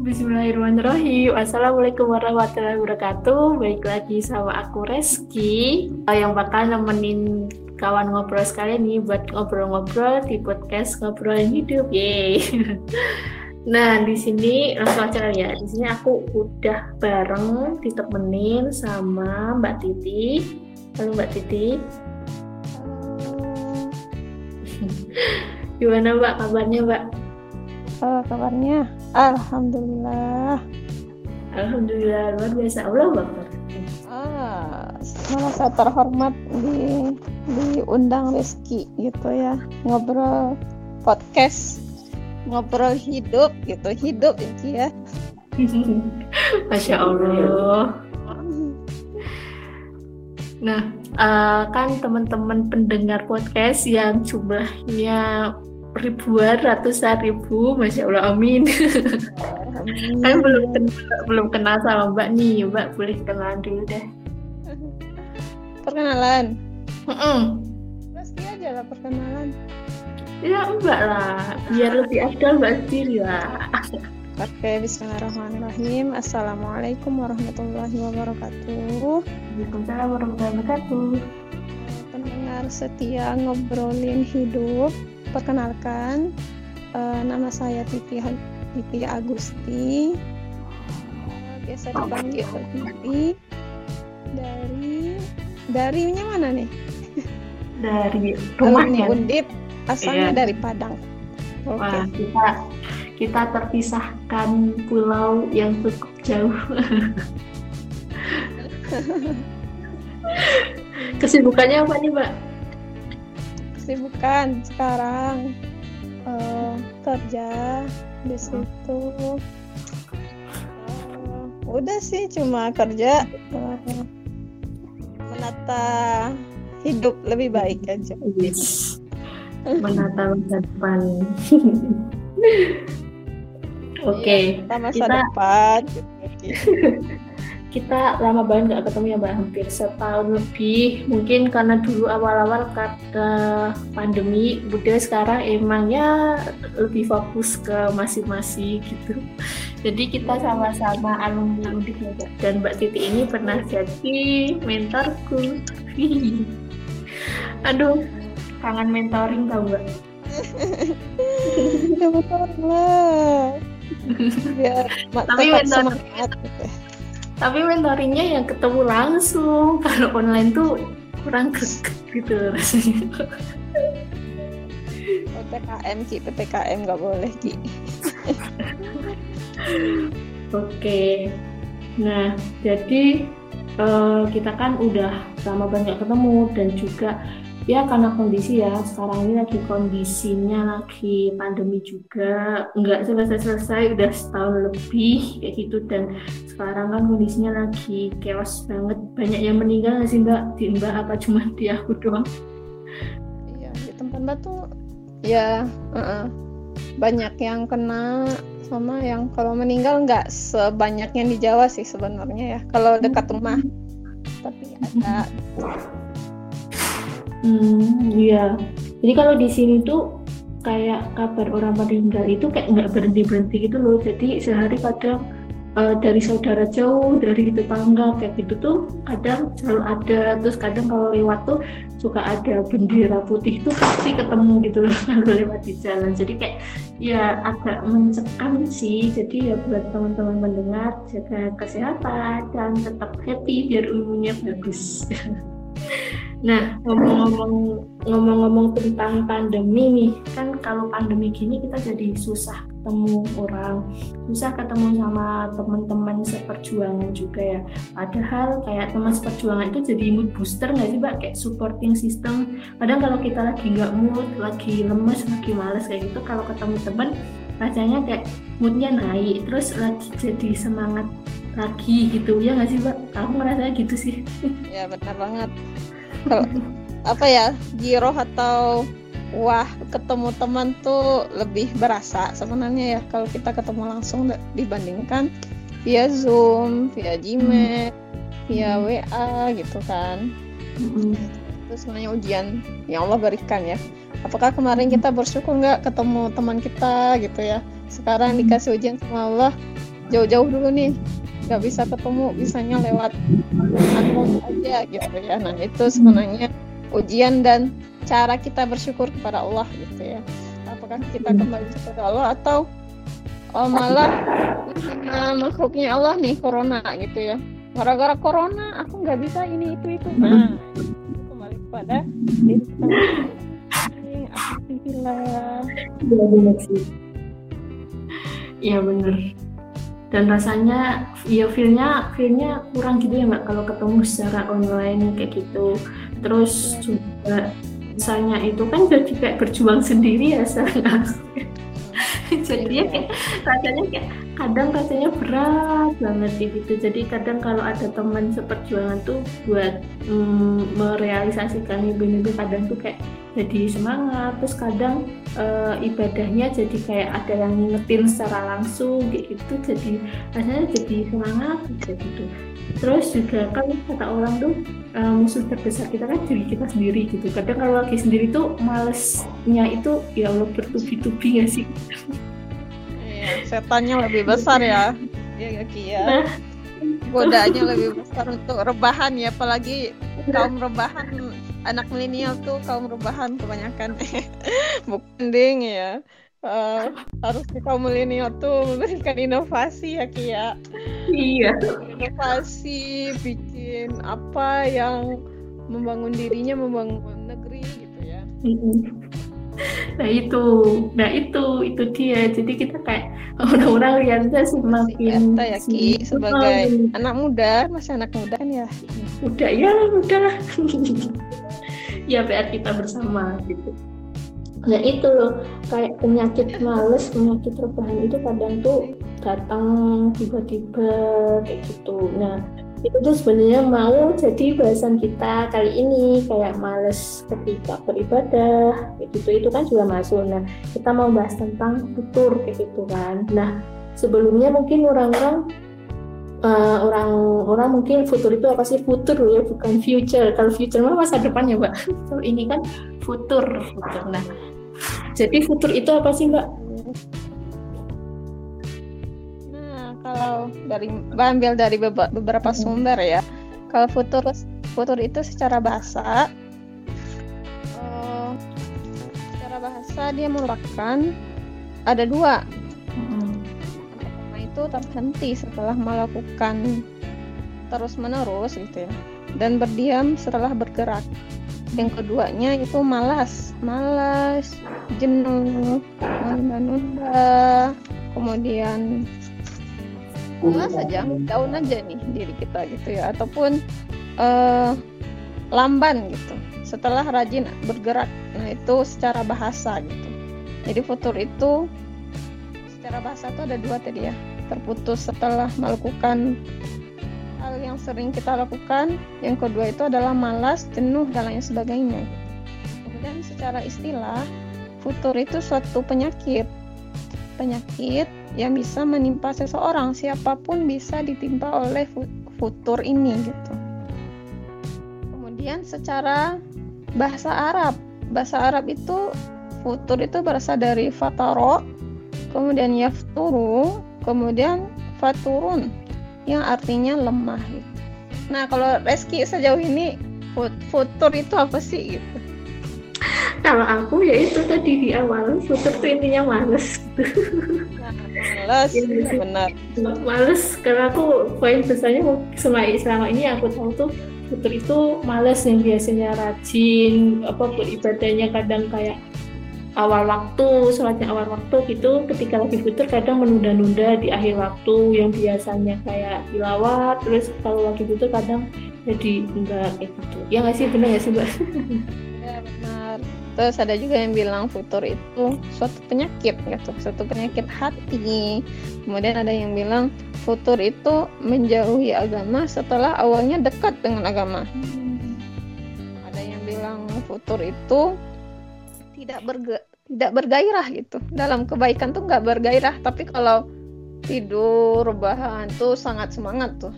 Bismillahirrahmanirrahim. Assalamualaikum warahmatullahi wabarakatuh. Baik lagi sama aku Reski yang bakal nemenin kawan ngobrol sekalian nih buat ngobrol-ngobrol di podcast ngobrolin hidup. Yeay. Nah, di sini langsung aja ya. Di sini aku udah bareng ditemenin sama Mbak Titi. Halo Mbak Titi. Gimana Mbak kabarnya Mbak? Oh, kabarnya Alhamdulillah. Alhamdulillah luar biasa. Allah Akbar. Ah, merasa terhormat di diundang Rizky gitu ya ngobrol podcast ngobrol hidup gitu hidup ya Masya Allah. Nah, uh, kan teman-teman pendengar podcast yang jumlahnya ribuan, ratusan ribu, masya Allah, amin. amin. kan belum kenal, belum kenal sama Mbak nih, Mbak boleh kenalan dulu deh. Perkenalan. Mm -mm. Pasti aja lah perkenalan. Ya enggak lah, biar lebih afdal Mbak sendiri lah. Oke, bismillahirrahmanirrahim. Assalamualaikum warahmatullahi wabarakatuh. Waalaikumsalam warahmatullahi wabarakatuh. Pendengar setia ngobrolin hidup, perkenalkan uh, nama saya Titi Titi Agusti. Uh, biasa dipanggil Titi. Dari darinya mana nih? Dari rumahnya. Undip asalnya yeah. dari Padang. Okay. Wah, kita kita terpisahkan pulau yang cukup jauh. Kesibukannya apa nih, Mbak? Kesibukan sekarang uh, kerja di situ. Uh, udah sih cuma kerja uh, menata hidup lebih baik aja. Yes menata masa depan. Oke, okay. masa kita, depan. kita lama banget nggak ketemu ya mbak, hampir setahun lebih. Mungkin karena dulu awal-awal kata pandemi, Bunda sekarang emangnya lebih fokus ke masing-masing gitu. Jadi kita sama-sama alumni Undip ya Dan Mbak Titi ini pernah jadi mentorku. Aduh, kangen mentoring tau gak? ya betul lah biar tapi mentor gitu. Tapi mentoringnya yang ketemu langsung kalau online tuh kurang greget gitu rasanya. PPKM ki. PPKM nggak boleh ki. Oke. Nah jadi uh, kita kan udah lama banyak ketemu dan juga ya karena kondisi ya sekarang ini lagi kondisinya lagi pandemi juga. Nggak selesai-selesai udah setahun lebih kayak gitu. Dan sekarang kan kondisinya lagi chaos banget. Banyak yang meninggal nggak sih mbak? Di mbak apa cuma di aku doang? Iya di tempat mbak tuh ya uh -uh. banyak yang kena sama yang kalau meninggal nggak sebanyak yang di Jawa sih sebenarnya ya. Kalau dekat rumah tapi ada Hmm, iya. Jadi kalau di sini tuh kayak kabar orang meninggal itu kayak nggak berhenti berhenti gitu loh. Jadi sehari kadang uh, dari saudara jauh, dari tetangga kayak gitu tuh kadang selalu ada. Terus kadang kalau lewat tuh suka ada bendera putih tuh pasti ketemu gitu loh kalau lewat di jalan. Jadi kayak ya agak mencekam sih. Jadi ya buat teman-teman mendengar jaga kesehatan dan tetap happy biar umumnya bagus. Nah, ngomong-ngomong ngomong-ngomong tentang pandemi nih, kan kalau pandemi gini kita jadi susah ketemu orang, susah ketemu sama teman-teman seperjuangan juga ya. Padahal kayak teman seperjuangan itu jadi mood booster nggak sih, Mbak? Kayak supporting system. Kadang kalau kita lagi nggak mood, lagi lemes, lagi males kayak gitu, kalau ketemu teman rasanya kayak moodnya naik, terus lagi jadi semangat lagi gitu ya nggak sih, Mbak? Aku ngerasanya gitu sih. Ya benar banget kalau apa ya giroh atau wah ketemu teman tuh lebih berasa sebenarnya ya kalau kita ketemu langsung dibandingkan via zoom via gmail via hmm. wa gitu kan. Hmm. itu sebenarnya ujian yang Allah berikan ya. Apakah kemarin kita bersyukur nggak ketemu teman kita gitu ya? Sekarang dikasih ujian sama Allah jauh-jauh dulu nih nggak bisa ketemu bisanya lewat handphone aja gitu ya. Nah itu sebenarnya ujian dan cara kita bersyukur kepada Allah gitu ya. Apakah kita kembali kepada Allah atau oh, malah nah, makhluknya Allah nih corona gitu ya. Gara-gara corona aku nggak bisa ini itu itu. Nah kembali kepada diri kita Alhamdulillah. Iya benar. Iya benar dan rasanya ya feelnya feelnya kurang gitu ya mbak kalau ketemu secara online kayak gitu. Terus juga misalnya itu kan jadi kayak berjuang sendiri ya secara jadi ya kayak rasanya kayak kadang rasanya berat banget gitu. Jadi kadang kalau ada teman seperjuangan tuh buat mm, merealisasikan mimpi-mimpi kadang tuh kayak jadi semangat. Terus kadang e, ibadahnya jadi kayak ada yang ngingetin secara langsung kayak gitu. Jadi rasanya jadi semangat kayak gitu. Terus juga kan kata orang tuh e, musuh terbesar kita kan diri kita sendiri gitu. Kadang kalau lagi sendiri tuh malesnya itu ya Allah bertubi-tubi ya sih? Iya, setannya lebih besar ya. Ya ya nah. godaannya lebih besar untuk rebahan ya apalagi kaum rebahan anak milenial tuh kaum rebahan kebanyakan. Bukan ding ya. Uh, harus kaum milenial tuh memberikan inovasi ya Kia iya. Inovasi bikin apa yang membangun dirinya membangun negeri gitu ya nah itu. Nah itu. Itu dia. Jadi kita kayak orang-orang lihatnya semakin ya Ki sebagai anak muda masih anak muda kan ya? Udah ya udah ya PR kita bersama gitu. Nah itu. Loh kayak penyakit males penyakit rebahan itu kadang tuh datang tiba-tiba kayak gitu. Nah itu tuh sebenarnya mau jadi bahasan kita kali ini kayak males ketika beribadah gitu. Itu kan juga masuk. Nah kita mau bahas tentang tutur kayak gitu kan. Nah sebelumnya mungkin orang-orang uh, orang orang mungkin futur itu apa sih? Futur ya bukan future. Kalau future mah masa depan ya mbak. Kalau ini kan futur futur. Nah jadi futur itu apa sih mbak kalau dari ambil dari beberapa sumber ya. Kalau futur futur itu secara bahasa uh, secara bahasa dia merupakan ada dua. Itu terhenti setelah melakukan terus-menerus gitu ya. Dan berdiam setelah bergerak. Yang keduanya itu malas, malas, jenuh, menunda-nunda, kemudian malas saja, daun aja nih diri kita gitu ya, ataupun uh, lamban gitu. Setelah rajin bergerak, nah itu secara bahasa gitu. Jadi futur itu secara bahasa itu ada dua tadi ya, terputus setelah melakukan hal yang sering kita lakukan. Yang kedua itu adalah malas, jenuh, dan lain sebagainya. Kemudian secara istilah, futur itu suatu penyakit. Penyakit yang bisa menimpa seseorang, siapa pun bisa ditimpa oleh futur ini gitu. Kemudian secara bahasa Arab, bahasa Arab itu futur itu berasal dari fataro, kemudian yafturu, kemudian faturun yang artinya lemah gitu. Nah kalau Reski sejauh ini futur itu apa sih gitu? Kalau aku ya itu tadi di awal futur itu intinya males gitu. males, ya, benar. Males karena aku poin besarnya selama selama ini aku tahu tuh futur itu males yang biasanya rajin apa beribadahnya kadang kayak awal waktu, sholatnya awal waktu gitu ketika lagi fitur kadang menunda-nunda di akhir waktu yang biasanya kayak tilawat terus kalau lagi fitur kadang jadi enggak kayak gitu ya nggak sih benar nggak sih mbak ya terus ada juga yang bilang futur itu suatu penyakit gitu suatu penyakit hati. Kemudian ada yang bilang futur itu menjauhi agama setelah awalnya dekat dengan agama. Hmm. ada yang bilang futur itu tidak berge tidak bergairah gitu. Dalam kebaikan tuh nggak bergairah tapi kalau tidur rebahan tuh sangat semangat tuh.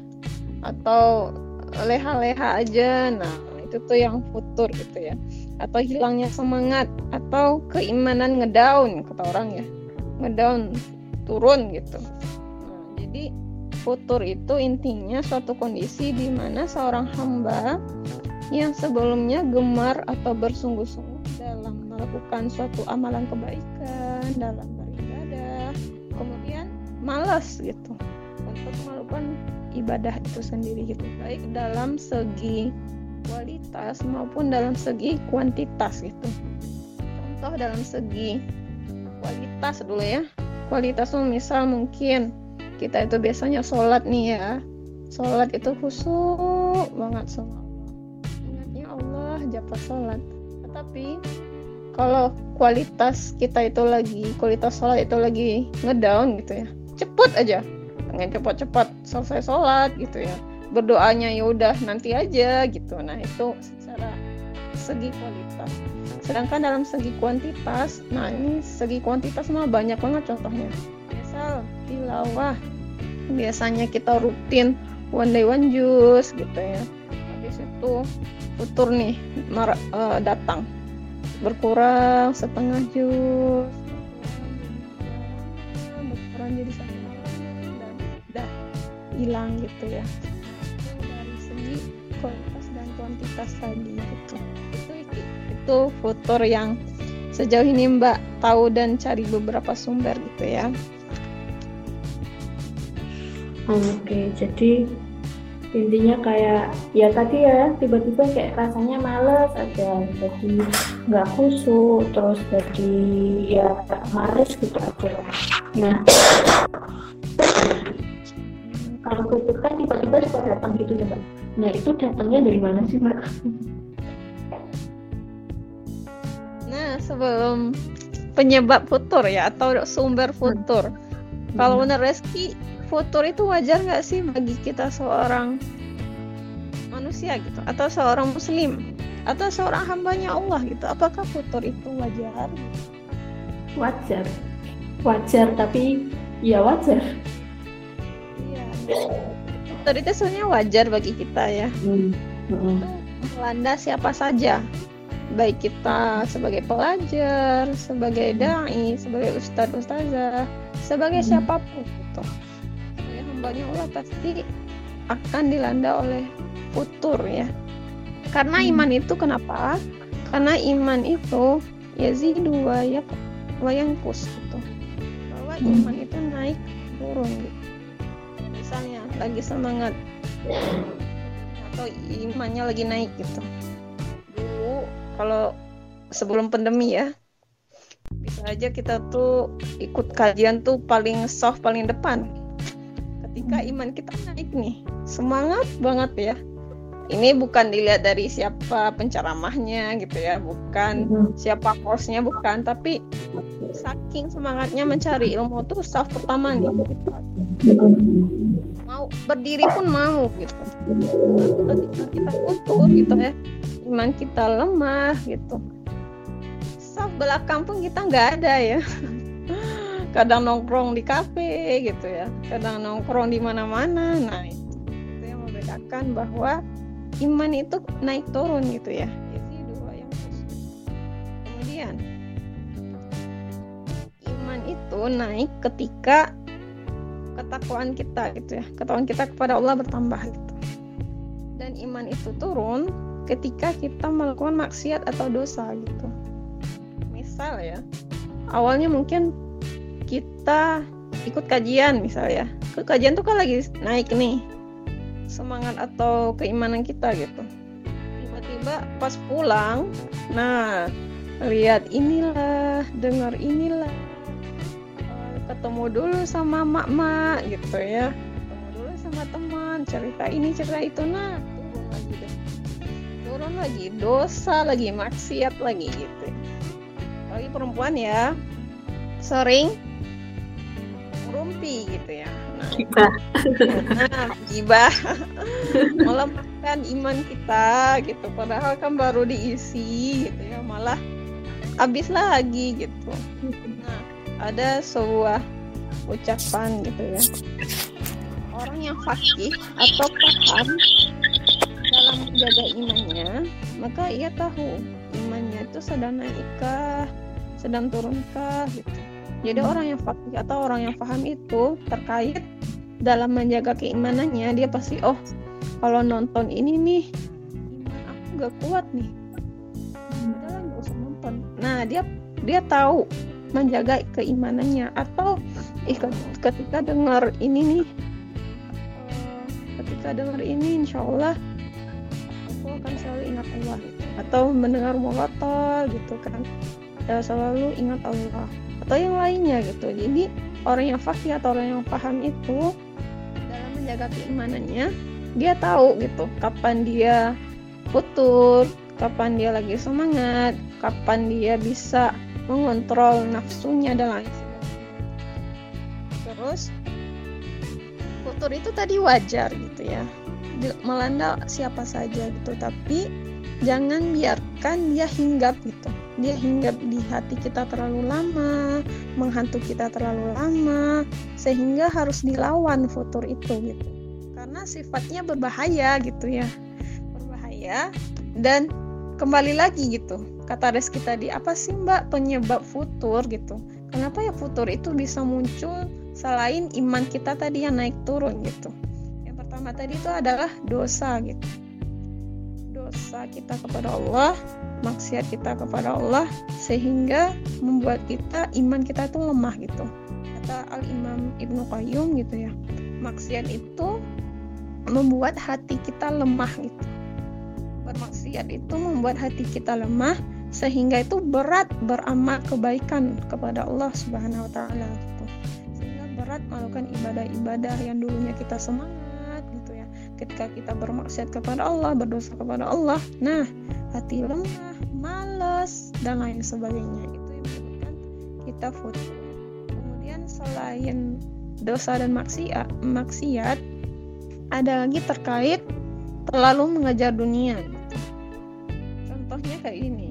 Atau leha-leha aja. Nah itu tuh yang futur gitu ya atau hilangnya semangat atau keimanan ngedown kata orang ya. Ngedown turun gitu. Nah, jadi futur itu intinya suatu kondisi di mana seorang hamba yang sebelumnya gemar atau bersungguh-sungguh dalam melakukan suatu amalan kebaikan dalam beribadah kemudian malas gitu untuk melakukan ibadah itu sendiri gitu. Baik dalam segi kualitas maupun dalam segi kuantitas gitu. Contoh dalam segi kualitas dulu ya. Kualitas tuh misal mungkin kita itu biasanya sholat nih ya. Sholat itu khusyuk banget sama ingatnya Allah japa sholat. Tetapi kalau kualitas kita itu lagi kualitas sholat itu lagi ngedown gitu ya cepet aja. Pengen cepat-cepat selesai sholat gitu ya berdoanya ya udah nanti aja gitu. Nah itu secara segi kualitas. Sedangkan dalam segi kuantitas nah ini segi kuantitas mah banyak banget contohnya. Misal tilawah biasanya kita rutin one day one juice gitu ya. Habis itu futur nih mar uh, datang. Berkurang setengah jus berkurang jadi satu dan udah hilang gitu ya dan kuantitas tadi gitu. Itu itu futur yang sejauh ini Mbak tahu dan cari beberapa sumber gitu ya. Oke, jadi intinya kayak ya tadi ya tiba-tiba kayak rasanya males aja jadi nggak khusyuk terus jadi ya males gitu aja. Nah kalau khusyuk kan tiba-tiba suka datang gitu ya mbak nah itu datangnya dari mana sih mbak? Nah sebelum penyebab futur ya atau sumber futur. Hmm. kalau menurut Reski futur itu wajar nggak sih bagi kita seorang manusia gitu? Atau seorang muslim? Atau seorang hambanya Allah gitu? Apakah futur itu wajar? Wajar. Wajar tapi ya wajar. Iya itu sebenarnya wajar bagi kita ya hmm. Hmm. melanda siapa saja baik kita sebagai pelajar sebagai dai sebagai ustadz ustazah sebagai hmm. siapa pun gitu hambanya Allah pasti akan dilanda oleh futur ya karena hmm. iman itu kenapa karena iman itu yazidu wa wayangkus gitu bahwa hmm. iman itu naik turun gitu lagi semangat. Atau imannya lagi naik gitu. Dulu kalau sebelum pandemi ya bisa aja kita tuh ikut kajian tuh paling soft paling depan. Ketika iman kita naik nih semangat banget ya. Ini bukan dilihat dari siapa penceramahnya gitu ya bukan hmm. siapa hostnya bukan. Tapi saking semangatnya mencari ilmu tuh staff pertama nih. Gitu. Mau berdiri pun mau gitu. Ketika kita utuh gitu ya. Iman kita lemah gitu. Staff belakang pun kita nggak ada ya. Kadang nongkrong di kafe gitu ya. Kadang nongkrong di mana-mana. Nah itu, itu yang membedakan bahwa iman itu naik turun gitu ya. Jadi dua yang kemudian iman itu naik ketika ketakwaan kita gitu ya. Ketakwaan kita kepada Allah bertambah gitu. Dan iman itu turun ketika kita melakukan maksiat atau dosa gitu. Misal ya awalnya mungkin kita ikut kajian misalnya ke kajian tuh kan lagi naik nih semangat atau keimanan kita gitu. Tiba-tiba pas pulang nah lihat inilah dengar inilah ketemu dulu sama mak-mak gitu ya. Ketemu dulu sama teman cerita ini cerita itu. Nah turun lagi deh. Turun lagi dosa lagi maksiat lagi gitu. Lagi perempuan ya. Sering rumpi gitu ya. Nah, gibah. Nah gibah. Melemahkan iman kita gitu. Padahal kan baru diisi gitu ya. Malah habis lagi gitu. Nah ada sebuah ucapan gitu ya. Orang yang fakih atau paham dalam menjaga imannya maka ia tahu imannya itu sedang naikkah sedang turunkah gitu. Jadi orang yang fakih atau orang yang paham itu terkait dalam menjaga keimanannya dia pasti oh kalau nonton ini nih iman aku gak kuat nih. Udahlah nggak usah nonton. Nah dia dia tahu menjaga keimanannya. Atau eh, ketika dengar ini nih eh, ketika dengar ini insya Allah aku akan selalu ingat Allah. Atau mendengar murotal gitu kan. Ya selalu ingat Allah. Atau yang lainnya gitu. Jadi orang yang fakih atau orang yang paham itu dalam menjaga keimanannya dia tahu gitu kapan dia putur kapan dia lagi semangat kapan dia bisa mengontrol nafsunya dan lain terus futur itu tadi wajar gitu ya. Melanda siapa saja gitu tapi jangan biarkan dia hinggap gitu. Dia hinggap di hati kita terlalu lama menghantu kita terlalu lama sehingga harus dilawan futur itu gitu. Karena sifatnya berbahaya gitu ya. Berbahaya dan kembali lagi gitu kata Reski tadi apa sih mbak penyebab futur gitu? Kenapa ya futur itu bisa muncul selain iman kita tadi yang naik turun gitu? Yang pertama tadi itu adalah dosa gitu. Dosa kita kepada Allah maksiat kita kepada Allah sehingga membuat kita iman kita itu lemah gitu. Kata Al Imam Ibnu Qayyum gitu ya maksiat itu membuat hati kita lemah gitu bermaksiat itu membuat hati kita lemah sehingga itu berat beramal kebaikan kepada Allah Subhanahu wa taala gitu. Sehingga berat melakukan ibadah-ibadah yang dulunya kita semangat gitu ya. Ketika kita bermaksiat kepada Allah, berdosa kepada Allah, nah hati lemah, malas dan lain sebagainya. Itu yang menyebabkan kita futur. Kemudian selain dosa dan maksiat, maksiat ada lagi terkait terlalu mengejar dunia. Contohnya kayak ini.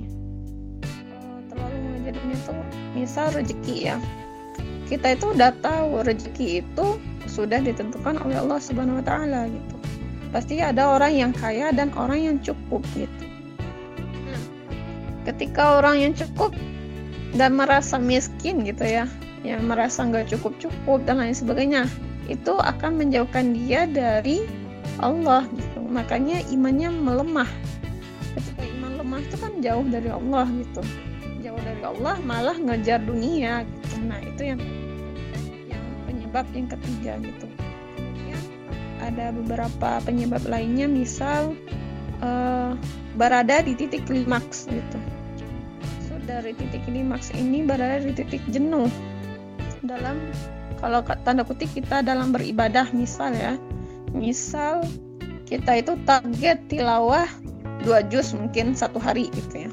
Eh, terlalu mengejar dunia itu misal rezeki ya. Kita itu udah tahu rezeki itu sudah ditentukan oleh Allah Subhanahu wa taala gitu. Pasti ada orang yang kaya dan orang yang cukup gitu. Ketika orang yang cukup dan merasa miskin gitu ya, yang merasa nggak cukup-cukup dan lain sebagainya, itu akan menjauhkan dia dari Allah gitu. Makanya imannya melemah. Lemah itu kan jauh dari Allah gitu. Jauh dari Allah malah ngejar dunia gitu. Nah, itu yang yang penyebab yang ketiga gitu. Kemudian ada beberapa penyebab lainnya misal uh, berada di titik klimaks gitu. So, dari titik klimaks ini berada di titik jenuh dalam kalau tanda kutip kita dalam beribadah misal ya misal kita itu target tilawah dua juz mungkin satu hari gitu ya.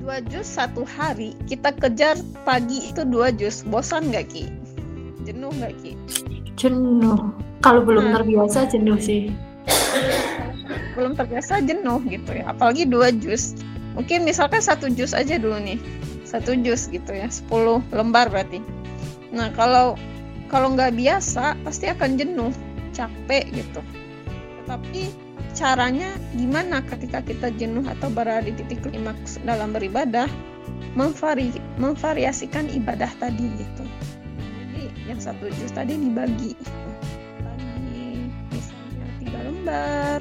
Dua juz satu hari kita kejar pagi itu dua juz bosan nggak ki? Jenuh nggak ki? Jenuh. Kalau belum nah, terbiasa jenuh sih. Belum terbiasa jenuh gitu ya. Apalagi dua juz mungkin misalkan satu juz aja dulu nih. Satu juz gitu ya. 10 lembar berarti. Nah kalau kalau nggak biasa pasti akan jenuh, capek gitu. Tetapi caranya gimana ketika kita jenuh atau berada di titik klimaks dalam beribadah? Memvari, memvariasikan ibadah tadi gitu. Jadi yang satu juz tadi dibagi. Pagi misalnya tiga lembar,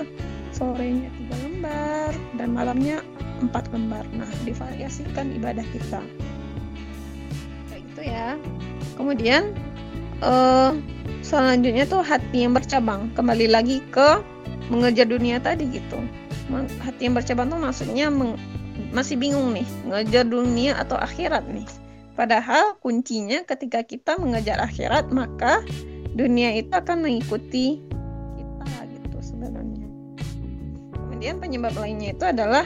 sorenya tiga lembar, dan malamnya empat lembar. Nah divariasikan ibadah kita. Kayak gitu ya. Kemudian uh, selanjutnya tuh hati yang bercabang kembali lagi ke mengejar dunia tadi gitu. Hati yang bercabang tuh maksudnya masih bingung nih mengejar dunia atau akhirat nih. Padahal kuncinya ketika kita mengejar akhirat maka dunia itu akan mengikuti kita gitu sebenarnya. Kemudian penyebab lainnya itu adalah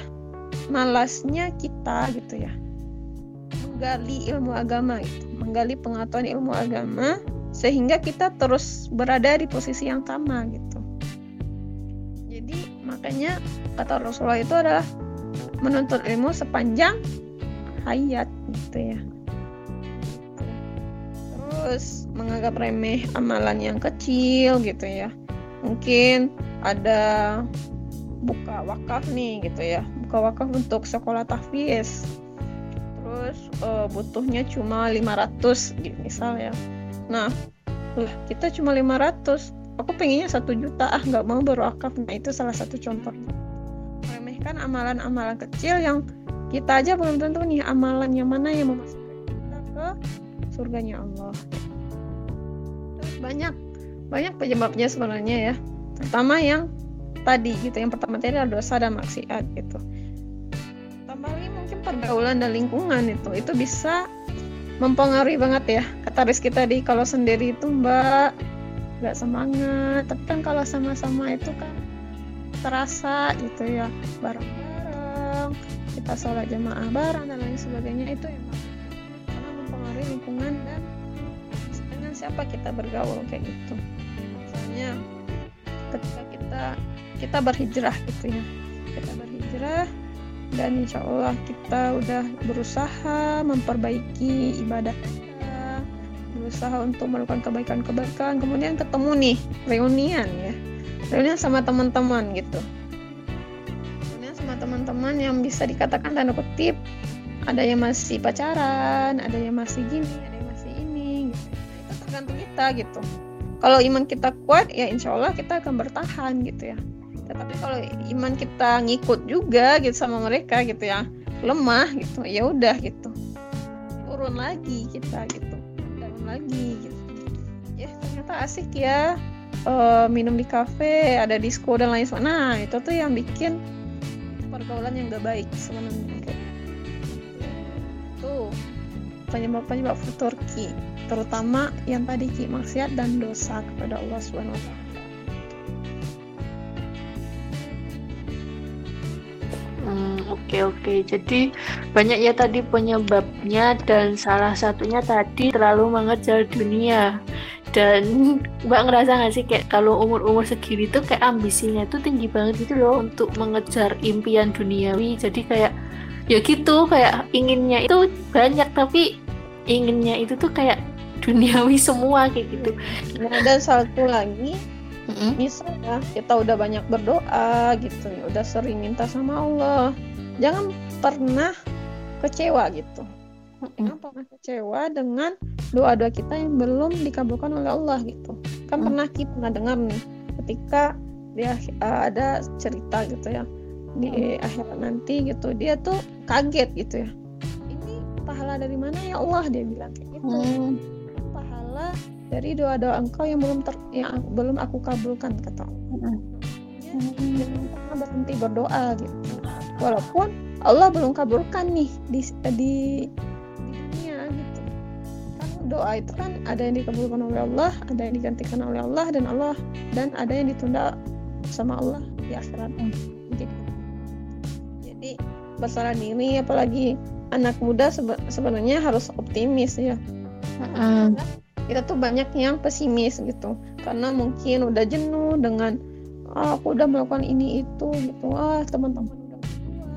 malasnya kita gitu ya menggali ilmu agama itu menggali pengetahuan ilmu agama sehingga kita terus berada di posisi yang sama gitu makanya kata Rasulullah itu adalah menuntut ilmu sepanjang hayat gitu ya. Terus menganggap remeh amalan yang kecil gitu ya. Mungkin ada buka wakaf nih gitu ya. Buka wakaf untuk sekolah tahfiz. Terus uh, butuhnya cuma 500 gitu misal ya. Nah kita cuma 500 aku pengennya satu juta. Ah nggak mau berwakaf nah itu salah satu contoh meremehkan amalan-amalan kecil yang kita aja belum tentu nih amalan yang mana yang memasukkan kita ke surganya Allah. Terus banyak banyak penyebabnya sebenarnya ya. Terutama yang tadi gitu yang pertama tadi adalah dosa dan maksiat gitu. Tambah lagi mungkin pergaulan dan lingkungan itu itu bisa mempengaruhi banget ya kata Rizky tadi kalau sendiri itu mbak nggak semangat. Tapi kan kalau sama-sama itu kan terasa gitu ya bareng-bareng kita sholat jamaah bareng dan lain sebagainya itu emang karena mempengaruhi lingkungan dan dengan siapa kita bergaul kayak gitu. Misalnya ketika kita kita berhijrah gitu ya. Kita berhijrah dan insya Allah kita udah berusaha memperbaiki ibadah kita berusaha untuk melakukan kebaikan-kebaikan. Kemudian ketemu nih reunian ya. Reunian sama teman-teman gitu. Reunian sama teman-teman yang bisa dikatakan tanda kutip ada yang masih pacaran ada yang masih gini ada yang masih ini gitu. Nah, itu tergantung kita gitu. Kalau iman kita kuat ya insya Allah kita akan bertahan gitu ya. Tetapi kalau iman kita ngikut juga gitu sama mereka gitu ya lemah gitu ya udah gitu. Turun lagi kita gitu lagi gitu. Ya ternyata asik ya. Uh, minum di kafe ada disco dan lain sebagainya nah itu tuh yang bikin pergaulan yang gak baik sebenarnya. Kayak tuh penyebab penyebab Turki terutama yang tadi ki maksiat dan dosa kepada Allah Subhanahu wa taala Oke oke, jadi banyak ya tadi penyebabnya dan salah satunya tadi terlalu mengejar dunia. Dan Mbak ngerasa gak sih kayak kalau umur-umur segini tuh kayak ambisinya tuh tinggi banget gitu loh untuk mengejar impian duniawi. Jadi kayak ya gitu kayak inginnya itu banyak tapi inginnya itu tuh kayak duniawi semua kayak gitu. Nah, dan satu lagi mm-hmm. misalnya kita udah banyak berdoa gitu ya udah sering minta sama Allah jangan pernah kecewa gitu jangan pernah kecewa dengan doa-doa kita yang belum dikabulkan oleh Allah gitu kan mm. pernah kita pernah dengar nih ketika dia uh, ada cerita gitu ya di mm. akhirat nanti gitu dia tuh kaget gitu ya ini pahala dari mana ya Allah dia bilang kayak gitu mm. pahala dari doa-doa engkau yang belum ter yang belum aku kabulkan kata Allah. Hmm. Berhenti berdoa gitu. Walaupun Allah belum kabulkan nih di di, di dunia gitu. Kan doa itu kan ada yang dikabulkan oleh Allah, ada yang digantikan oleh Allah dan Allah dan ada yang ditunda sama Allah di akhirat. Jadi, jadi bersalah diri apalagi anak muda sebenarnya harus optimis ya. Uh kita tuh banyak yang pesimis gitu. Karena mungkin udah jenuh dengan ah, aku udah melakukan ini itu gitu. Ah teman-teman udah keluar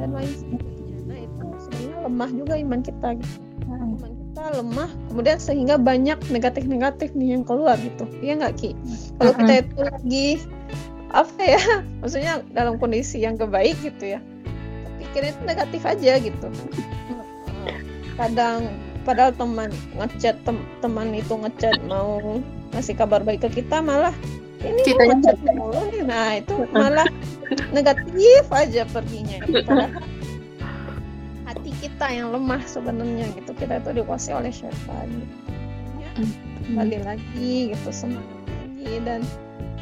dan lain sebagainya. Nah itu sebenarnya lemah juga iman kita gitu. Nah, iman kita lemah kemudian sehingga banyak negatif-negatif nih yang keluar gitu. Ya nggak ki? Kalau kita itu lagi apa ya maksudnya dalam kondisi yang kebaik gitu ya pikirnya itu negatif aja gitu. Kadang padahal teman ngechat tem teman itu ngechat mau ngasih kabar baik ke kita malah ini ngechat mulu nih. Nah itu malah negatif aja perginya padahal hati kita yang lemah sebenarnya gitu. Kita itu dikuasai oleh syaitan gitu. ya, kembali lagi gitu semangat lagi dan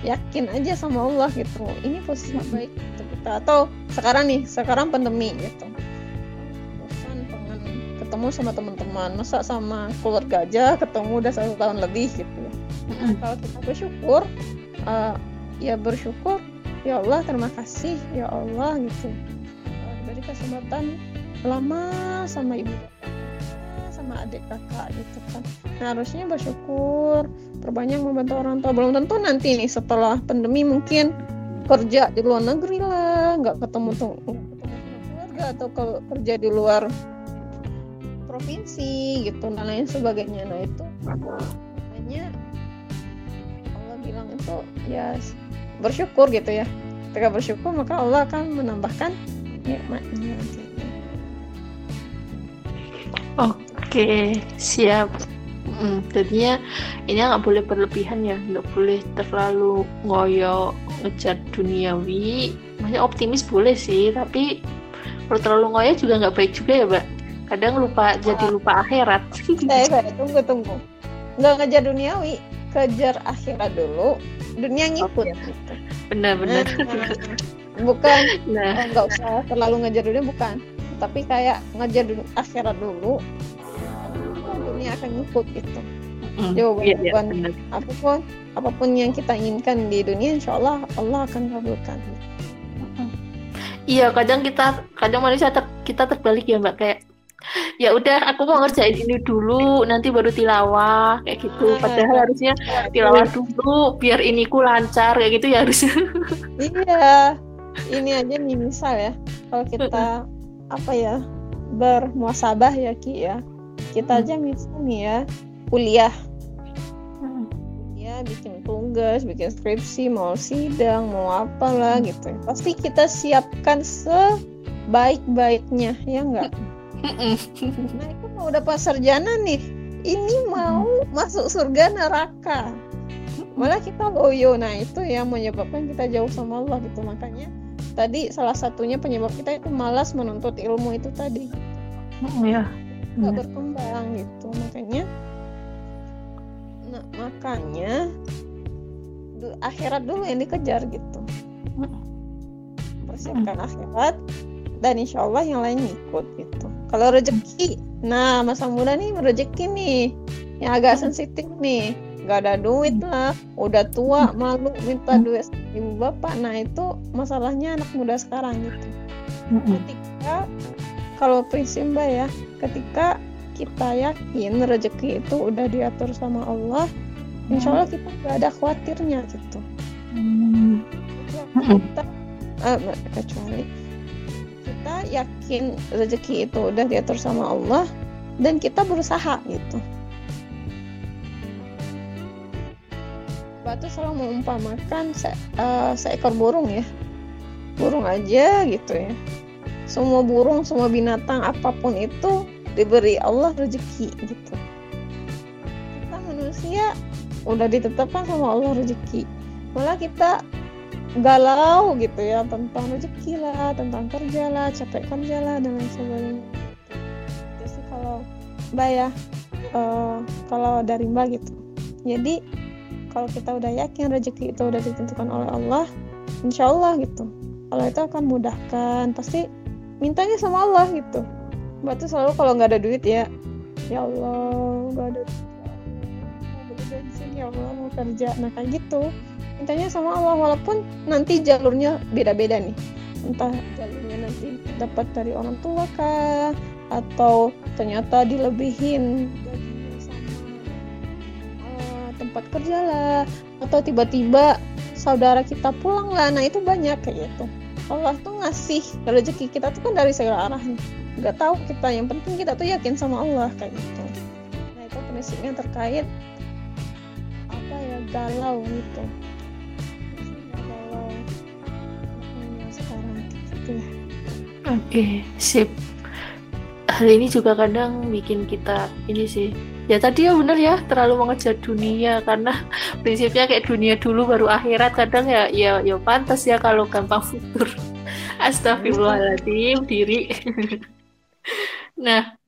yakin aja sama Allah gitu. Ini posisi baik gitu kita. Atau sekarang nih sekarang pandemi gitu ketemu sama teman-teman. Masa sama keluarga aja ketemu udah satu tahun lebih gitu. Ya nah, kalau kita bersyukur uh, ya bersyukur ya Allah terima kasih ya Allah gitu. Uh, kesempatan lama sama ibu sama adik kakak gitu kan. Nah harusnya bersyukur perbanyak membantu orang tua. Belum tentu nanti nih setelah pandemi mungkin kerja di luar negeri lah nggak ketemu tuh keluarga atau kerja di luar provinsi gitu dan lain sebagainya nah itu makanya Allah bilang itu ya bersyukur gitu ya ketika bersyukur maka Allah akan menambahkan nikmatnya Oke, siap. Mm-mm. Jadinya ini nggak boleh berlebihan ya, nggak boleh terlalu ngoyo ngejar duniawi. Maksudnya optimis boleh sih, tapi kalau terlalu ngoyo juga nggak baik juga ya, mbak. Kadang lupa jadi lupa akhirat. Eh, eh, tunggu tunggu. Nggak ngejar duniawi, kejar akhirat dulu. Dunia ngikut. Benar-benar. Nah, bukan Nah, eh, nggak usah terlalu ngejar dunia bukan. Tapi kayak ngejar dunia, akhirat dulu. Dunia akan ngikut gitu. mm, jawaban- iya, iya, benar. apa pun apa pun yang kita inginkan di dunia insya Allah Allah akan kabulkan Iya, kadang kita kadang manusia ter- kita terbalik ya, mbak kayak ya udah aku mau ngerjain ini dulu nanti baru tilawah kayak gitu. Ah, padahal harusnya tilawah dulu biar iniku lancar kayak gitu ya harusnya iya ini aja nih misal ya. Kalau kita apa ya bermuasabah ya Ki ya. Kita aja misal nih ya kuliah. Ya bikin tugas bikin skripsi mau sidang mau apalah gitu. Pasti kita siapkan sebaik-baiknya ya enggak. Nah itu mau udah pas sarjana nih, ini mau masuk surga neraka. Malah kita loyo, nah itu yang menyebabkan kita jauh sama Allah gitu. Makanya tadi salah satunya penyebab kita itu malas menuntut ilmu itu tadi, Mm, ya nggak berkembang gitu. Makanya, nah makanya akhirat dulu yang dikejar gitu. Persiapkan akhirat dan insya Allah yang lain ikut gitu. Kalau rezeki, nah masa muda nih rezeki nih. Yang agak sensitif nih, nggak ada duit lah, udah tua malu minta duit sama ibu bapak. Nah itu masalahnya anak muda sekarang gitu. Ketika kalau prinsip mbak ya, ketika kita yakin rezeki itu udah diatur sama Allah, insya Allah kita nggak ada khawatirnya gitu. Kita eh, kecuali kita yakin rezeki itu udah diatur sama Allah dan kita berusaha gitu. Batu selalu mengumpamakan se- eh, seekor burung ya, burung aja gitu ya. Semua burung, semua binatang apa pun itu diberi Allah rezeki gitu. Kita manusia udah ditetapkan sama Allah rezeki. Malah kita galau gitu ya tentang rezeki lah, tentang kerja lah, capek kerja lah dan lain sebagainya. Itu sih kalau Mbak ya, eh, kalau dari Mbak gitu. Jadi kalau kita udah yakin rezeki itu udah ditentukan oleh Allah, insya Allah gitu. Allah itu akan mudahkan, pasti mintanya sama Allah gitu. Mbak tuh selalu kalau nggak ada duit ya, ya Allah nggak ada duit. mau beli bensin ya Allah mau kerja, nah kayak gitu mintanya sama Allah walaupun nanti jalurnya beda-beda nih. Entah jalurnya nanti dapat dari orang tua kah atau ternyata dilebihin eh, tempat kerja lah atau tiba-tiba saudara kita pulang lah. Nah itu banyak kayak gitu. Allah tuh ngasih rezeki kita tuh kan dari segala arah nggak tahu kita yang penting kita tuh yakin sama Allah kayak gitu. Nah itu prinsipnya terkait apa ya galau gitu Oke, sip. Hal ini juga kadang bikin kita ini sih. Ya tadi ya bener ya, terlalu mengejar dunia karena prinsipnya kayak dunia dulu baru akhirat. Kadang ya ya ya pantas ya kalau gampang futur. Astagfirullahaladzim diri. nah,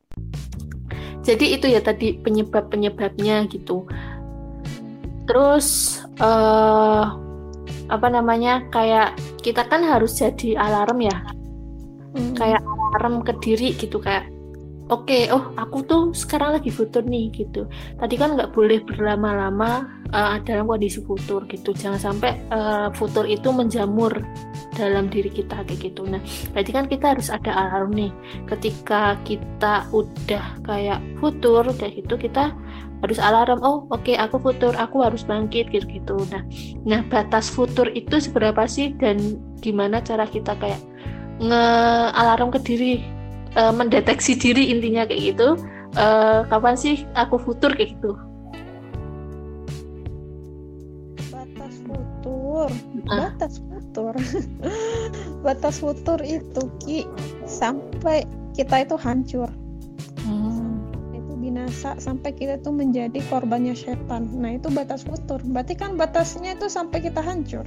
jadi itu ya tadi penyebab-penyebabnya gitu. Terus eh apa namanya? Kayak kita kan harus jadi alarm ya Hmm. kayak alarm ke diri gitu kayak oke oh aku tuh sekarang lagi futur nih gitu. Tadi kan nggak boleh berlama-lama uh, dalam kondisi futur gitu. Jangan sampai uh, futur itu menjamur dalam diri kita kayak gitu. Nah berarti kan kita harus ada alarm nih. Ketika kita udah kayak futur kayak gitu kita harus alarm oh oke aku futur aku harus bangkit gitu gitu nah nah batas futur itu seberapa sih dan gimana cara kita kayak nge-alarm ke diri eh, mendeteksi diri intinya kayak gitu. Eh, kapan sih aku futur kayak gitu? Batas futur. Batas futur. Batas futur itu ki sampai kita itu hancur. Itu binasa sampai kita tuh menjadi korbannya setan. Nah itu batas futur. Berarti kan batasnya itu sampai kita hancur.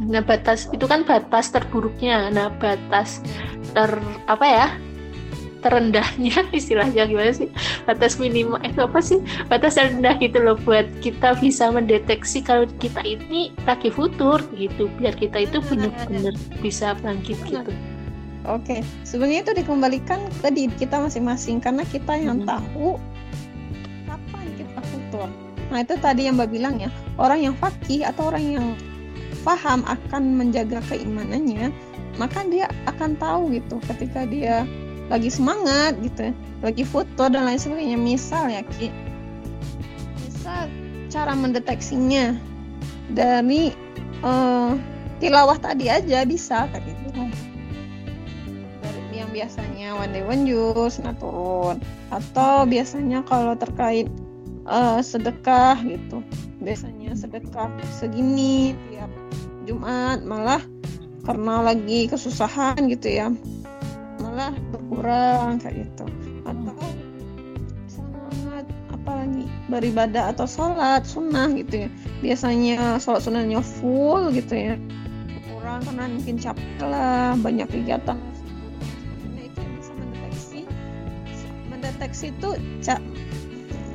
Nah batas itu kan batas terburuknya. Nah batas ter apa ya? Terendahnya istilahnya gimana sih? Batas minimal eh apa sih? Batas rendah gitu loh buat kita bisa mendeteksi kalau kita ini lagi futur gitu. Biar kita itu benar-benar bisa bangkit gitu. Oke, sebenarnya itu dikembalikan ke diri kita masing-masing karena kita yang hmm. tahu kapan kita futur. Nah itu tadi yang Mbak bilang ya, orang yang fakih atau orang yang paham akan menjaga keimanannya, maka dia akan tahu gitu ketika dia lagi semangat gitu lagi foto dan lain sebagainya. Misal ya Ki. Misal cara mendeteksinya dari uh, tilawah tadi aja bisa kayak gitu. Yang biasanya one day one juice nah turun atau biasanya kalau terkait uh, sedekah gitu. Biasanya sedekah segini tiap Jumat malah karena lagi kesusahan gitu ya. Malah berkurang kayak gitu. Atau semangat apalagi beribadah atau sholat sunnah gitu ya. Biasanya sholat sunnahnya full gitu ya. Kurang karena mungkin capek lah banyak kegiatan. Nah itu bisa mendeteksi. Mendeteksi itu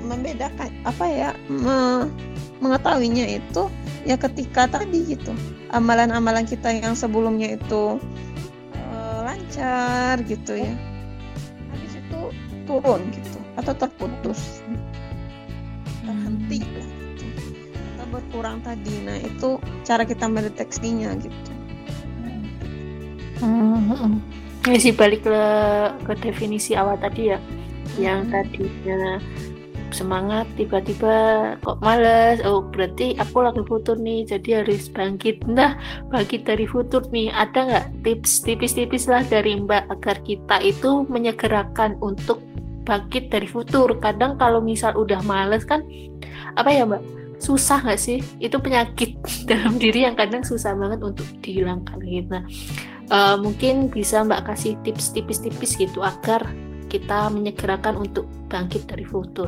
membedakan apa ya me, mengetahuinya itu ya ketika tadi gitu amalan-amalan kita yang sebelumnya itu lancar gitu ya. Habis itu turun gitu atau terputus. Terhenti lah gitu. Atau berkurang tadi. Nah itu cara kita mendeteksinya gitu. Hmm, ya sih balik ke ke definisi awal tadi ya. Yang hmm. tadinya semangat tiba-tiba kok males oh berarti aku lagi futur nih jadi harus bangkit. Nah bangkit dari futur nih ada nggak tips tipis-tipis lah dari mbak agar kita itu menyegerakan untuk bangkit dari futur? Kadang kalau misal udah males kan apa ya mbak? Susah nggak sih? Itu penyakit dalam diri yang kadang susah banget untuk dihilangkan. Gitu nah uh, mungkin bisa mbak kasih tips tipis-tipis gitu agar kita menyegerakan untuk bangkit dari futur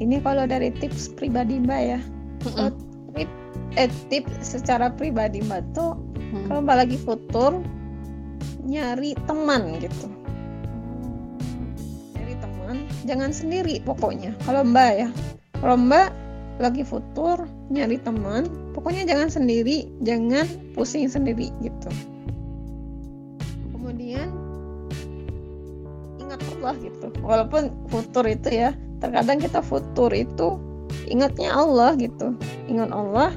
ini kalau dari tips pribadi Mbak ya. Mm-hmm. Tip, eh, tips secara pribadi Mbak tuh mm. kalau Mbak lagi futur nyari teman gitu. Nyari teman, jangan sendiri pokoknya. Kalau Mbak ya. Kalau Mbak lagi futur nyari teman, pokoknya jangan sendiri, jangan pusing sendiri gitu. Kemudian Allah gitu walaupun futur itu ya terkadang kita futur itu ingatnya Allah gitu. Ingat Allah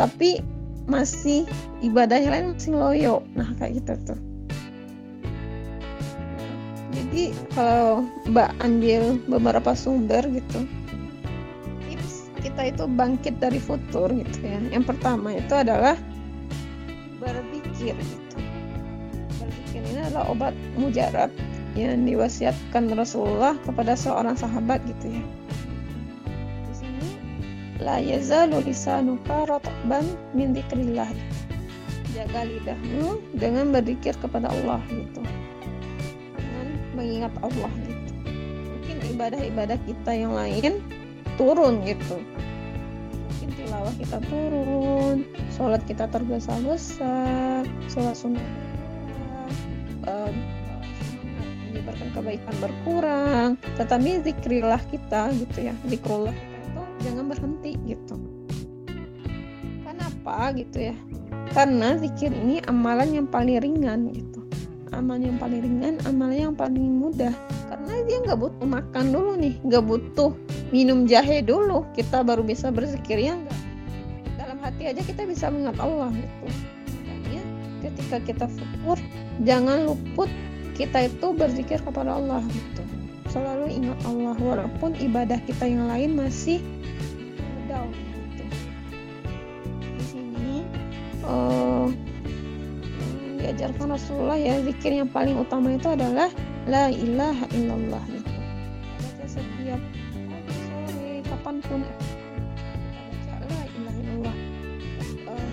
tapi masih ibadahnya lain masih loyo. Nah kayak gitu tuh. Jadi kalau Mbak ambil beberapa sumber gitu tips kita itu bangkit dari futur gitu ya. Yang pertama itu adalah berpikir gitu. Berpikir ini adalah obat mujarab yang diwasiatkan Rasulullah kepada seorang sahabat gitu ya. Di sini la yazalu lisanuka ratban min dzikrillah. Jaga lidahmu dengan berzikir kepada Allah gitu. Dengan mengingat Allah gitu. Mungkin ibadah-ibadah kita yang lain turun gitu. Mungkin tilawah kita turun, sholat kita tergesa-gesa, sholat sunnah kebaikan berkurang tetapi zikrillah kita gitu ya zikrullah kita itu jangan berhenti gitu. Kenapa gitu ya? Karena zikir ini amalan yang paling ringan gitu. Amalan yang paling ringan amalan yang paling mudah. Karena dia nggak butuh makan dulu nih nggak butuh minum jahe dulu. Kita baru bisa berzikir ya enggak dalam hati aja kita bisa mengingat Allah gitu. Ketika kita futur jangan luput kita itu berzikir kepada Allah gitu. Selalu ingat Allah walaupun ibadah kita yang lain masih down gitu. Di sini uh, diajarkan Rasulullah ya zikir yang paling utama itu adalah la ilaha illallah gitu. Baca setiap pagi sore kapan pun. Ilaha illallah. Uh,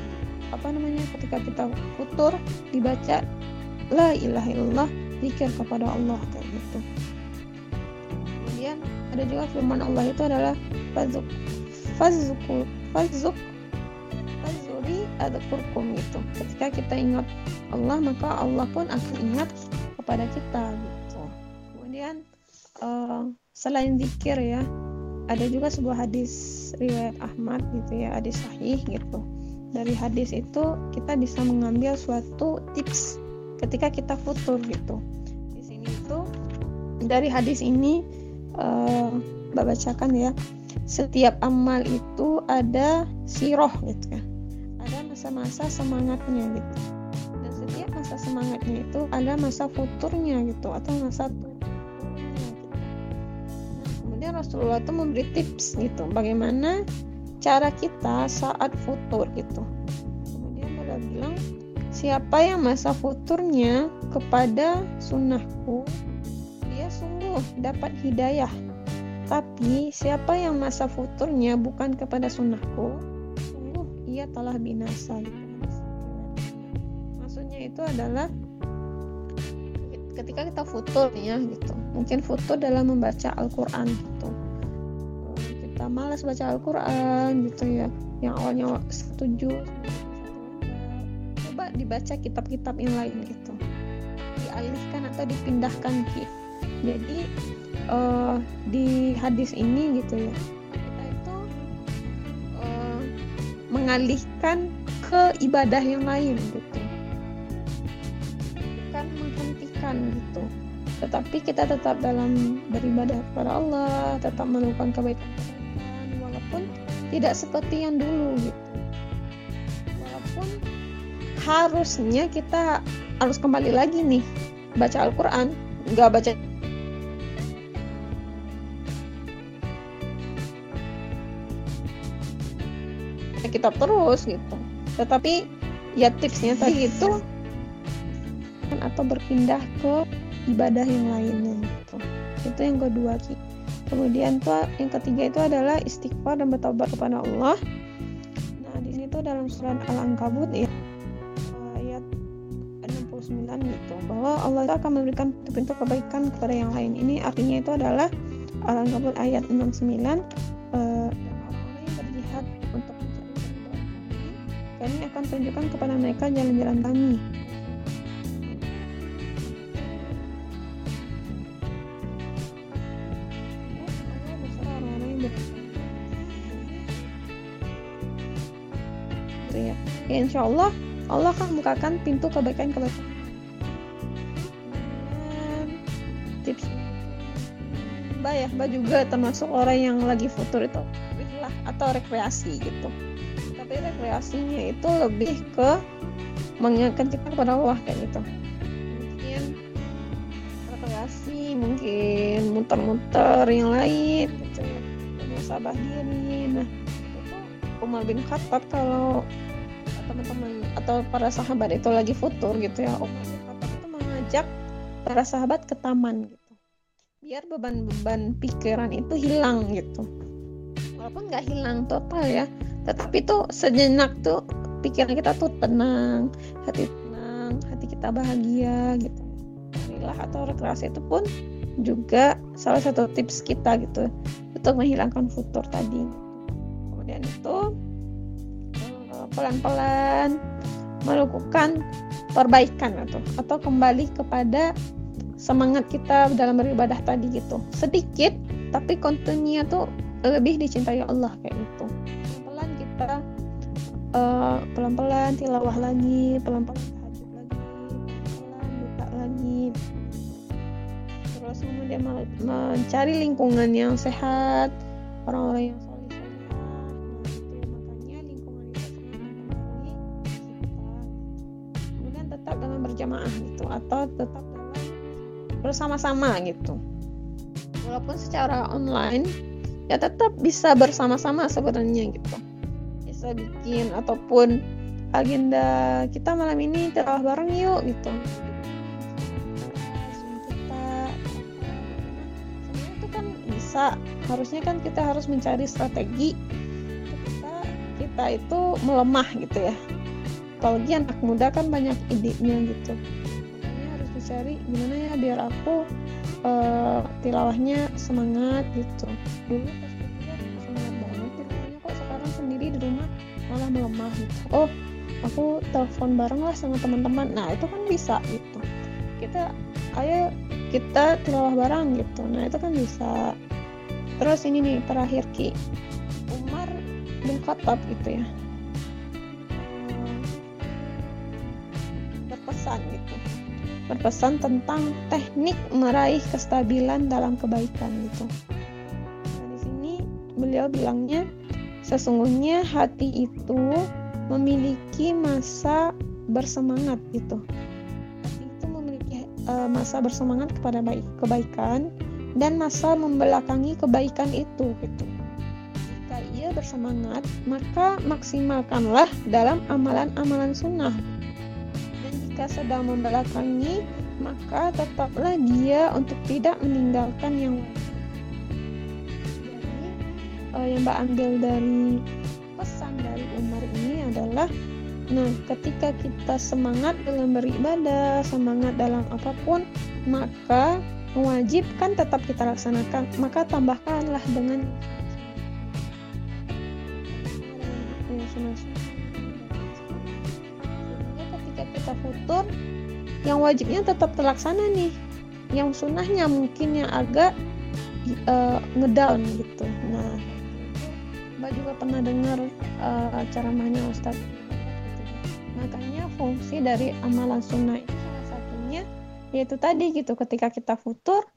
apa namanya ketika kita futur dibaca la ilaha illallah zikir kepada Allah kayak gitu. Ada juga firman Allah itu adalah fazuk fazukul fazuk fazuri kurkum itu. Ketika kita ingat Allah maka Allah pun akan ingat kepada kita gitu. Kemudian uh, selain zikir ya ada juga sebuah hadis riwayat Ahmad gitu ya hadis sahih gitu. Dari hadis itu kita bisa mengambil suatu tips ketika kita futur gitu. Di sini itu dari hadis ini uh, bacakan ya. Setiap amal itu ada siroh gitu ya. Ada masa-masa semangatnya gitu. Dan setiap masa semangatnya itu ada masa futurnya gitu atau masa gitu. nah, kemudian Rasulullah itu memberi tips gitu bagaimana cara kita saat futur gitu. Kemudian beliau bilang Siapa yang masa futurnya kepada sunnahku, dia sungguh dapat hidayah. Tapi siapa yang masa futurnya bukan kepada sunnahku, sungguh ia telah binasa. Maksudnya itu adalah ketika kita futur ya gitu. Mungkin futur dalam membaca Al-Quran gitu. Kita malas baca Al-Quran gitu ya. Yang awalnya setuju dibaca kitab-kitab yang lain gitu. Dialihkan atau dipindahkan gitu jadi uh, di hadis ini gitu ya kita itu uh, mengalihkan ke ibadah yang lain gitu. Bukan menghentikan gitu. Tetapi kita tetap dalam beribadah kepada Allah tetap melakukan kebaikan. Walaupun tidak seperti yang dulu gitu harusnya kita harus kembali lagi nih baca Al-Quran nggak baca kitab terus gitu. Tetapi ya tipsnya tadi itu atau berpindah ke ibadah yang lainnya gitu. Itu yang kedua Ki. kemudian tuh yang ketiga itu adalah istighfar dan bertobat kepada Allah. Nah di situ dalam surat Al-Ankabut ya 9 gitu. Bahwa Allah itu akan memberikan pintu kebaikan kepada yang lain. Ini artinya itu adalah Al-Ankabut ayat 69 uh, yang berjihad untuk mencari kami akan tunjukkan kepada mereka jalan-jalan kami. Ya. ya insya Allah Allah akan membukakan pintu kebaikan-kebaikan Mbak ya Mbak juga termasuk orang yang lagi futur itu lah atau rekreasi gitu. Tapi rekreasinya itu lebih ke mengingatkan kita kepada Allah kayak gitu. Mungkin rekreasi mungkin muter-muter yang lain gitu ya. Diri nah itu Umar bin Khattab kalau teman-teman atau para sahabat itu lagi futur gitu ya Umar bin Khattab itu mengajak para sahabat ke taman. gitu biar beban-beban pikiran itu hilang gitu. Walaupun nggak hilang total ya tetapi tuh sejenak tuh pikiran kita tuh tenang hati tenang hati kita bahagia gitu. Inilah atau rekreasi itu pun juga salah satu tips kita gitu untuk menghilangkan futur tadi. Kemudian itu eh, pelan-pelan melakukan perbaikan atau atau kembali kepada semangat kita dalam beribadah tadi gitu. Sedikit tapi kontennya tuh lebih dicintai Allah kayak gitu. Pelan kita uh, pelan-pelan tilawah lagi pelan-pelan tahajud lagi pelan buka lagi. Terus kemudian mencari lingkungan yang sehat orang-orang yang nah makanya lingkungan itu kemudian tetap dengan berjamaah gitu atau tetap bersama-sama gitu. Walaupun secara online ya tetap bisa bersama-sama sebenarnya gitu. Bisa bikin ataupun agenda kita malam ini terawih bareng yuk gitu. Kita itu kan bisa. Harusnya kan kita harus mencari strategi ketika kita itu melemah gitu ya. Apalagi anak muda kan banyak idenya gitu cari gimana ya biar aku uh, tilawahnya semangat gitu. Dulu pas semangat banget tilawahnya kok sekarang sendiri di rumah malah melemah gitu. Oh aku telepon bareng lah sama teman-teman. Nah itu kan bisa gitu. Kita ayo kita tilawah bareng gitu. Nah itu kan bisa. Terus ini nih terakhir Ki. Umar bin Khattab gitu ya. Berpesan gitu berpesan tentang teknik meraih kestabilan dalam kebaikan gitu nah, di sini beliau bilangnya sesungguhnya hati itu memiliki masa bersemangat gitu uh, masa bersemangat kepada baik kebaikan dan masa membelakangi kebaikan itu gitu. Jika ia bersemangat, maka maksimalkanlah dalam amalan-amalan sunnah. Sedang membelakangi, maka tetaplah dia untuk tidak meninggalkan yang Jadi, uh, yang Mbak ambil dari pesan dari Umar ini adalah Nah, ketika kita semangat dalam beribadah, semangat dalam apa pun, maka wajib kan tetap kita laksanakan. Maka tambahkanlah dengan futur, yang wajibnya tetap terlaksana nih. Yang sunnahnya mungkin yang agak uh, ngedown gitu. Nah, Mbak juga pernah dengar uh, ceramahnya Ustadz makanya fungsi dari amalan sunnah itu salah satunya yaitu tadi gitu ketika kita futur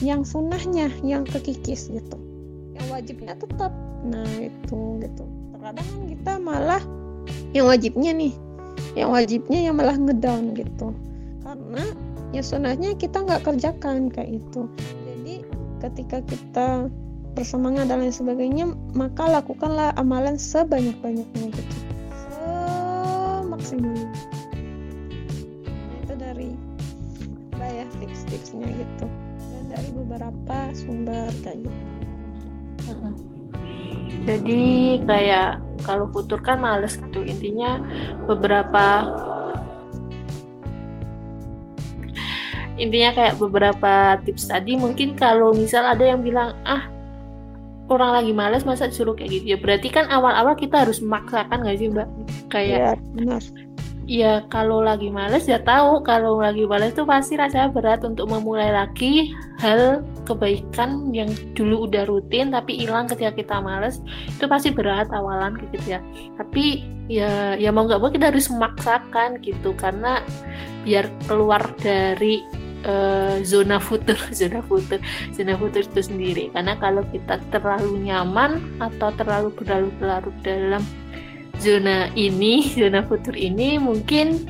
yang sunnahnya yang kekikis gitu yang wajibnya tetap nah itu gitu terkadang kan kita malah yang wajibnya nih yang wajibnya yang malah ngedown gitu. Karena ya sunnahnya kita nggak kerjakan kayak itu. Jadi ketika kita bersemangat dan lain sebagainya maka lakukanlah amalan sebanyak-banyaknya gitu. Maksimal itu dari apa ya tips-tipsnya gitu. Dan dari beberapa sumber kayak gitu. Jadi kayak kalau futur kan males gitu. Intinya beberapa intinya kayak beberapa tips tadi mungkin kalau misal ada yang bilang ah orang lagi males masa disuruh kayak gitu? Ya berarti kan awal-awal kita harus memaksakan nggak sih mbak? Kayak ya, benar. Ya kalau lagi males ya tahu. Kalau lagi males tuh pasti rasanya berat untuk memulai lagi hal kebaikan yang dulu udah rutin tapi hilang ketika kita males. Itu pasti berat awalan gitu ya. Tapi ya ya mau nggak mau kita harus memaksakan gitu. Karena biar keluar dari uh, zona futur zona futur zona futur itu sendiri. Karena kalau kita terlalu nyaman atau terlalu berlarut-larut dalam zona ini zona futur ini mungkin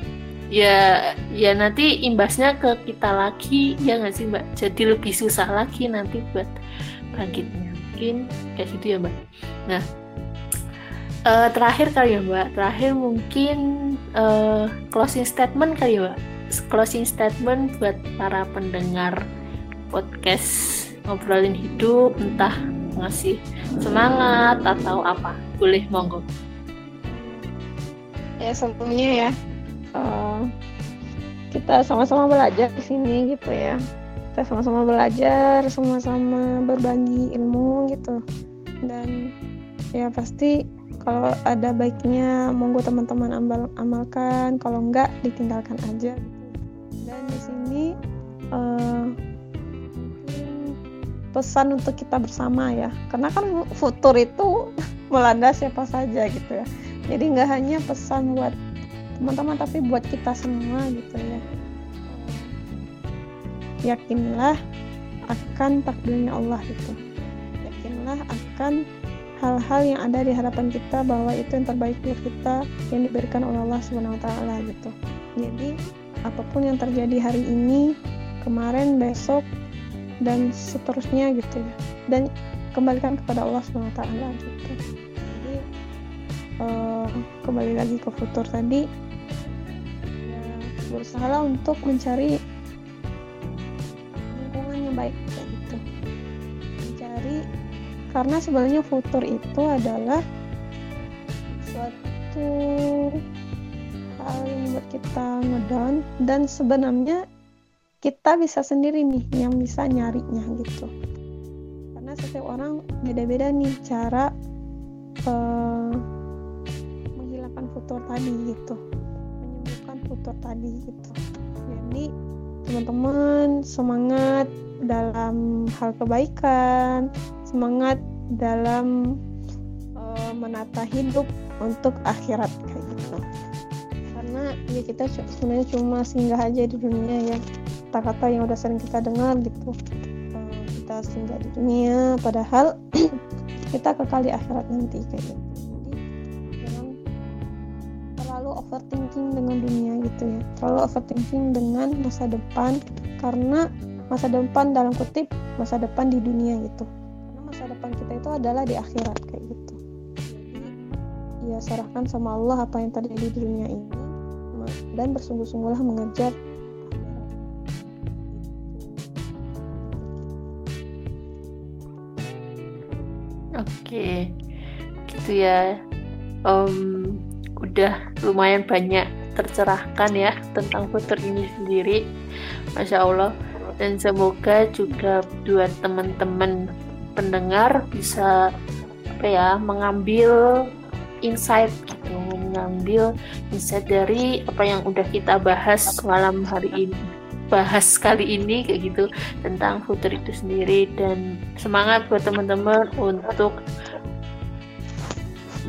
ya ya nanti imbasnya ke kita lagi ya nggak sih mbak? Jadi lebih susah lagi nanti buat bangkitnya. Mungkin kayak gitu ya mbak. Nah uh, terakhir kali ya mbak. Terakhir mungkin uh, closing statement kali ya mbak. Closing statement buat para pendengar podcast ngobrolin hidup entah ngasih semangat atau apa. Boleh monggo ya sebelumnya ya. Uh, kita sama-sama belajar di sini gitu ya. Kita sama-sama belajar sama-sama berbagi ilmu gitu. Dan ya pasti kalau ada baiknya monggo teman-teman amal amalkan. Kalau enggak ditinggalkan aja. Dan di sini uh, pesan untuk kita bersama ya. Karena kan futur itu melanda siapa saja gitu ya jadi nggak hanya pesan buat teman-teman tapi buat kita semua gitu ya yakinlah akan takdirnya Allah itu yakinlah akan hal-hal yang ada di hadapan kita bahwa itu yang terbaik buat kita yang diberikan oleh Allah wa taala gitu. Jadi apa pun yang terjadi hari ini, kemarin, besok, dan seterusnya gitu ya. Dan kembalikan kepada Allah SWT gitu. Uh, kembali lagi ke futur tadi, ya, berusaha untuk mencari lingkungan yang baik kayak gitu. Mencari karena sebenarnya futur itu adalah suatu hal yang membuat kita ngedown dan sebenarnya kita bisa sendiri nih yang bisa nyarinya gitu karena setiap orang beda-beda nih cara uh, futur tadi gitu. Menyembuhkan futur tadi gitu. Jadi teman-teman semangat dalam hal kebaikan. Semangat dalam uh, menata hidup untuk akhirat kayak gitu. Karena ya kita sebenarnya cuma singgah aja di dunia ya. Kata-kata yang udah sering kita dengar gitu. Uh, kita singgah di dunia padahal kita kekal di akhirat nanti kayak gitu terlalu overthinking dengan dunia gitu ya. Terlalu overthinking dengan masa depan karena masa depan dalam kutip masa depan di dunia gitu. Karena masa depan kita itu adalah di akhirat kayak gitu. Ya serahkan sama Allah apa yang terjadi di dunia ini. Dan bersungguh-sungguhlah mengejar Oke, gitu ya. Um, udah lumayan banyak tercerahkan ya tentang puter ini sendiri, masya Allah. Dan semoga juga buat teman-teman pendengar bisa apa ya mengambil insight gitu, mengambil insight dari apa yang udah kita bahas malam hari ini bahas kali ini kayak gitu tentang futur itu sendiri dan semangat buat teman-teman untuk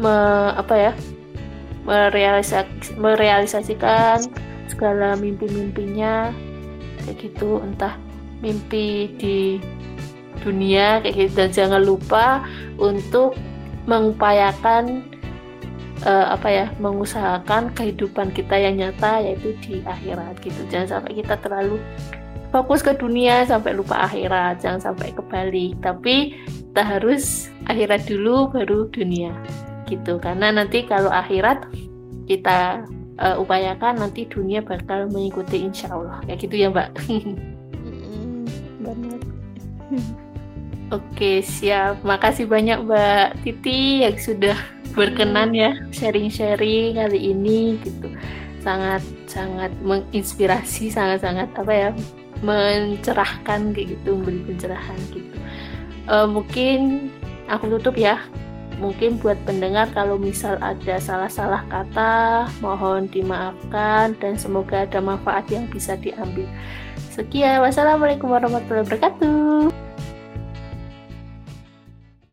me, apa ya merealisasi, merealisasikan segala mimpi-mimpinya kayak gitu. Entah mimpi di dunia kayak gitu. Dan jangan lupa untuk mengupayakan uh, apa ya mengusahakan kehidupan kita yang nyata yaitu di akhirat gitu. Jangan sampai kita terlalu fokus ke dunia sampai lupa akhirat jangan sampai kebalik. Tapi kita harus akhirat dulu baru dunia gitu. Karena nanti kalau akhirat kita uh, upayakan nanti dunia bakal mengikuti insya Allah. Kayak gitu ya mbak. Benar Oke siap, makasih banyak Mbak Titi yang sudah berkenan ya sharing-sharing kali ini gitu. Sangat sangat menginspirasi sangat sangat apa ya mencerahkan kayak gitu memberi pencerahan gitu. Uh, mungkin aku tutup ya mungkin buat pendengar kalau misal ada salah-salah kata mohon dimaafkan dan semoga ada manfaat yang bisa diambil. Sekian. Wassalamualaikum warahmatullahi wabarakatuh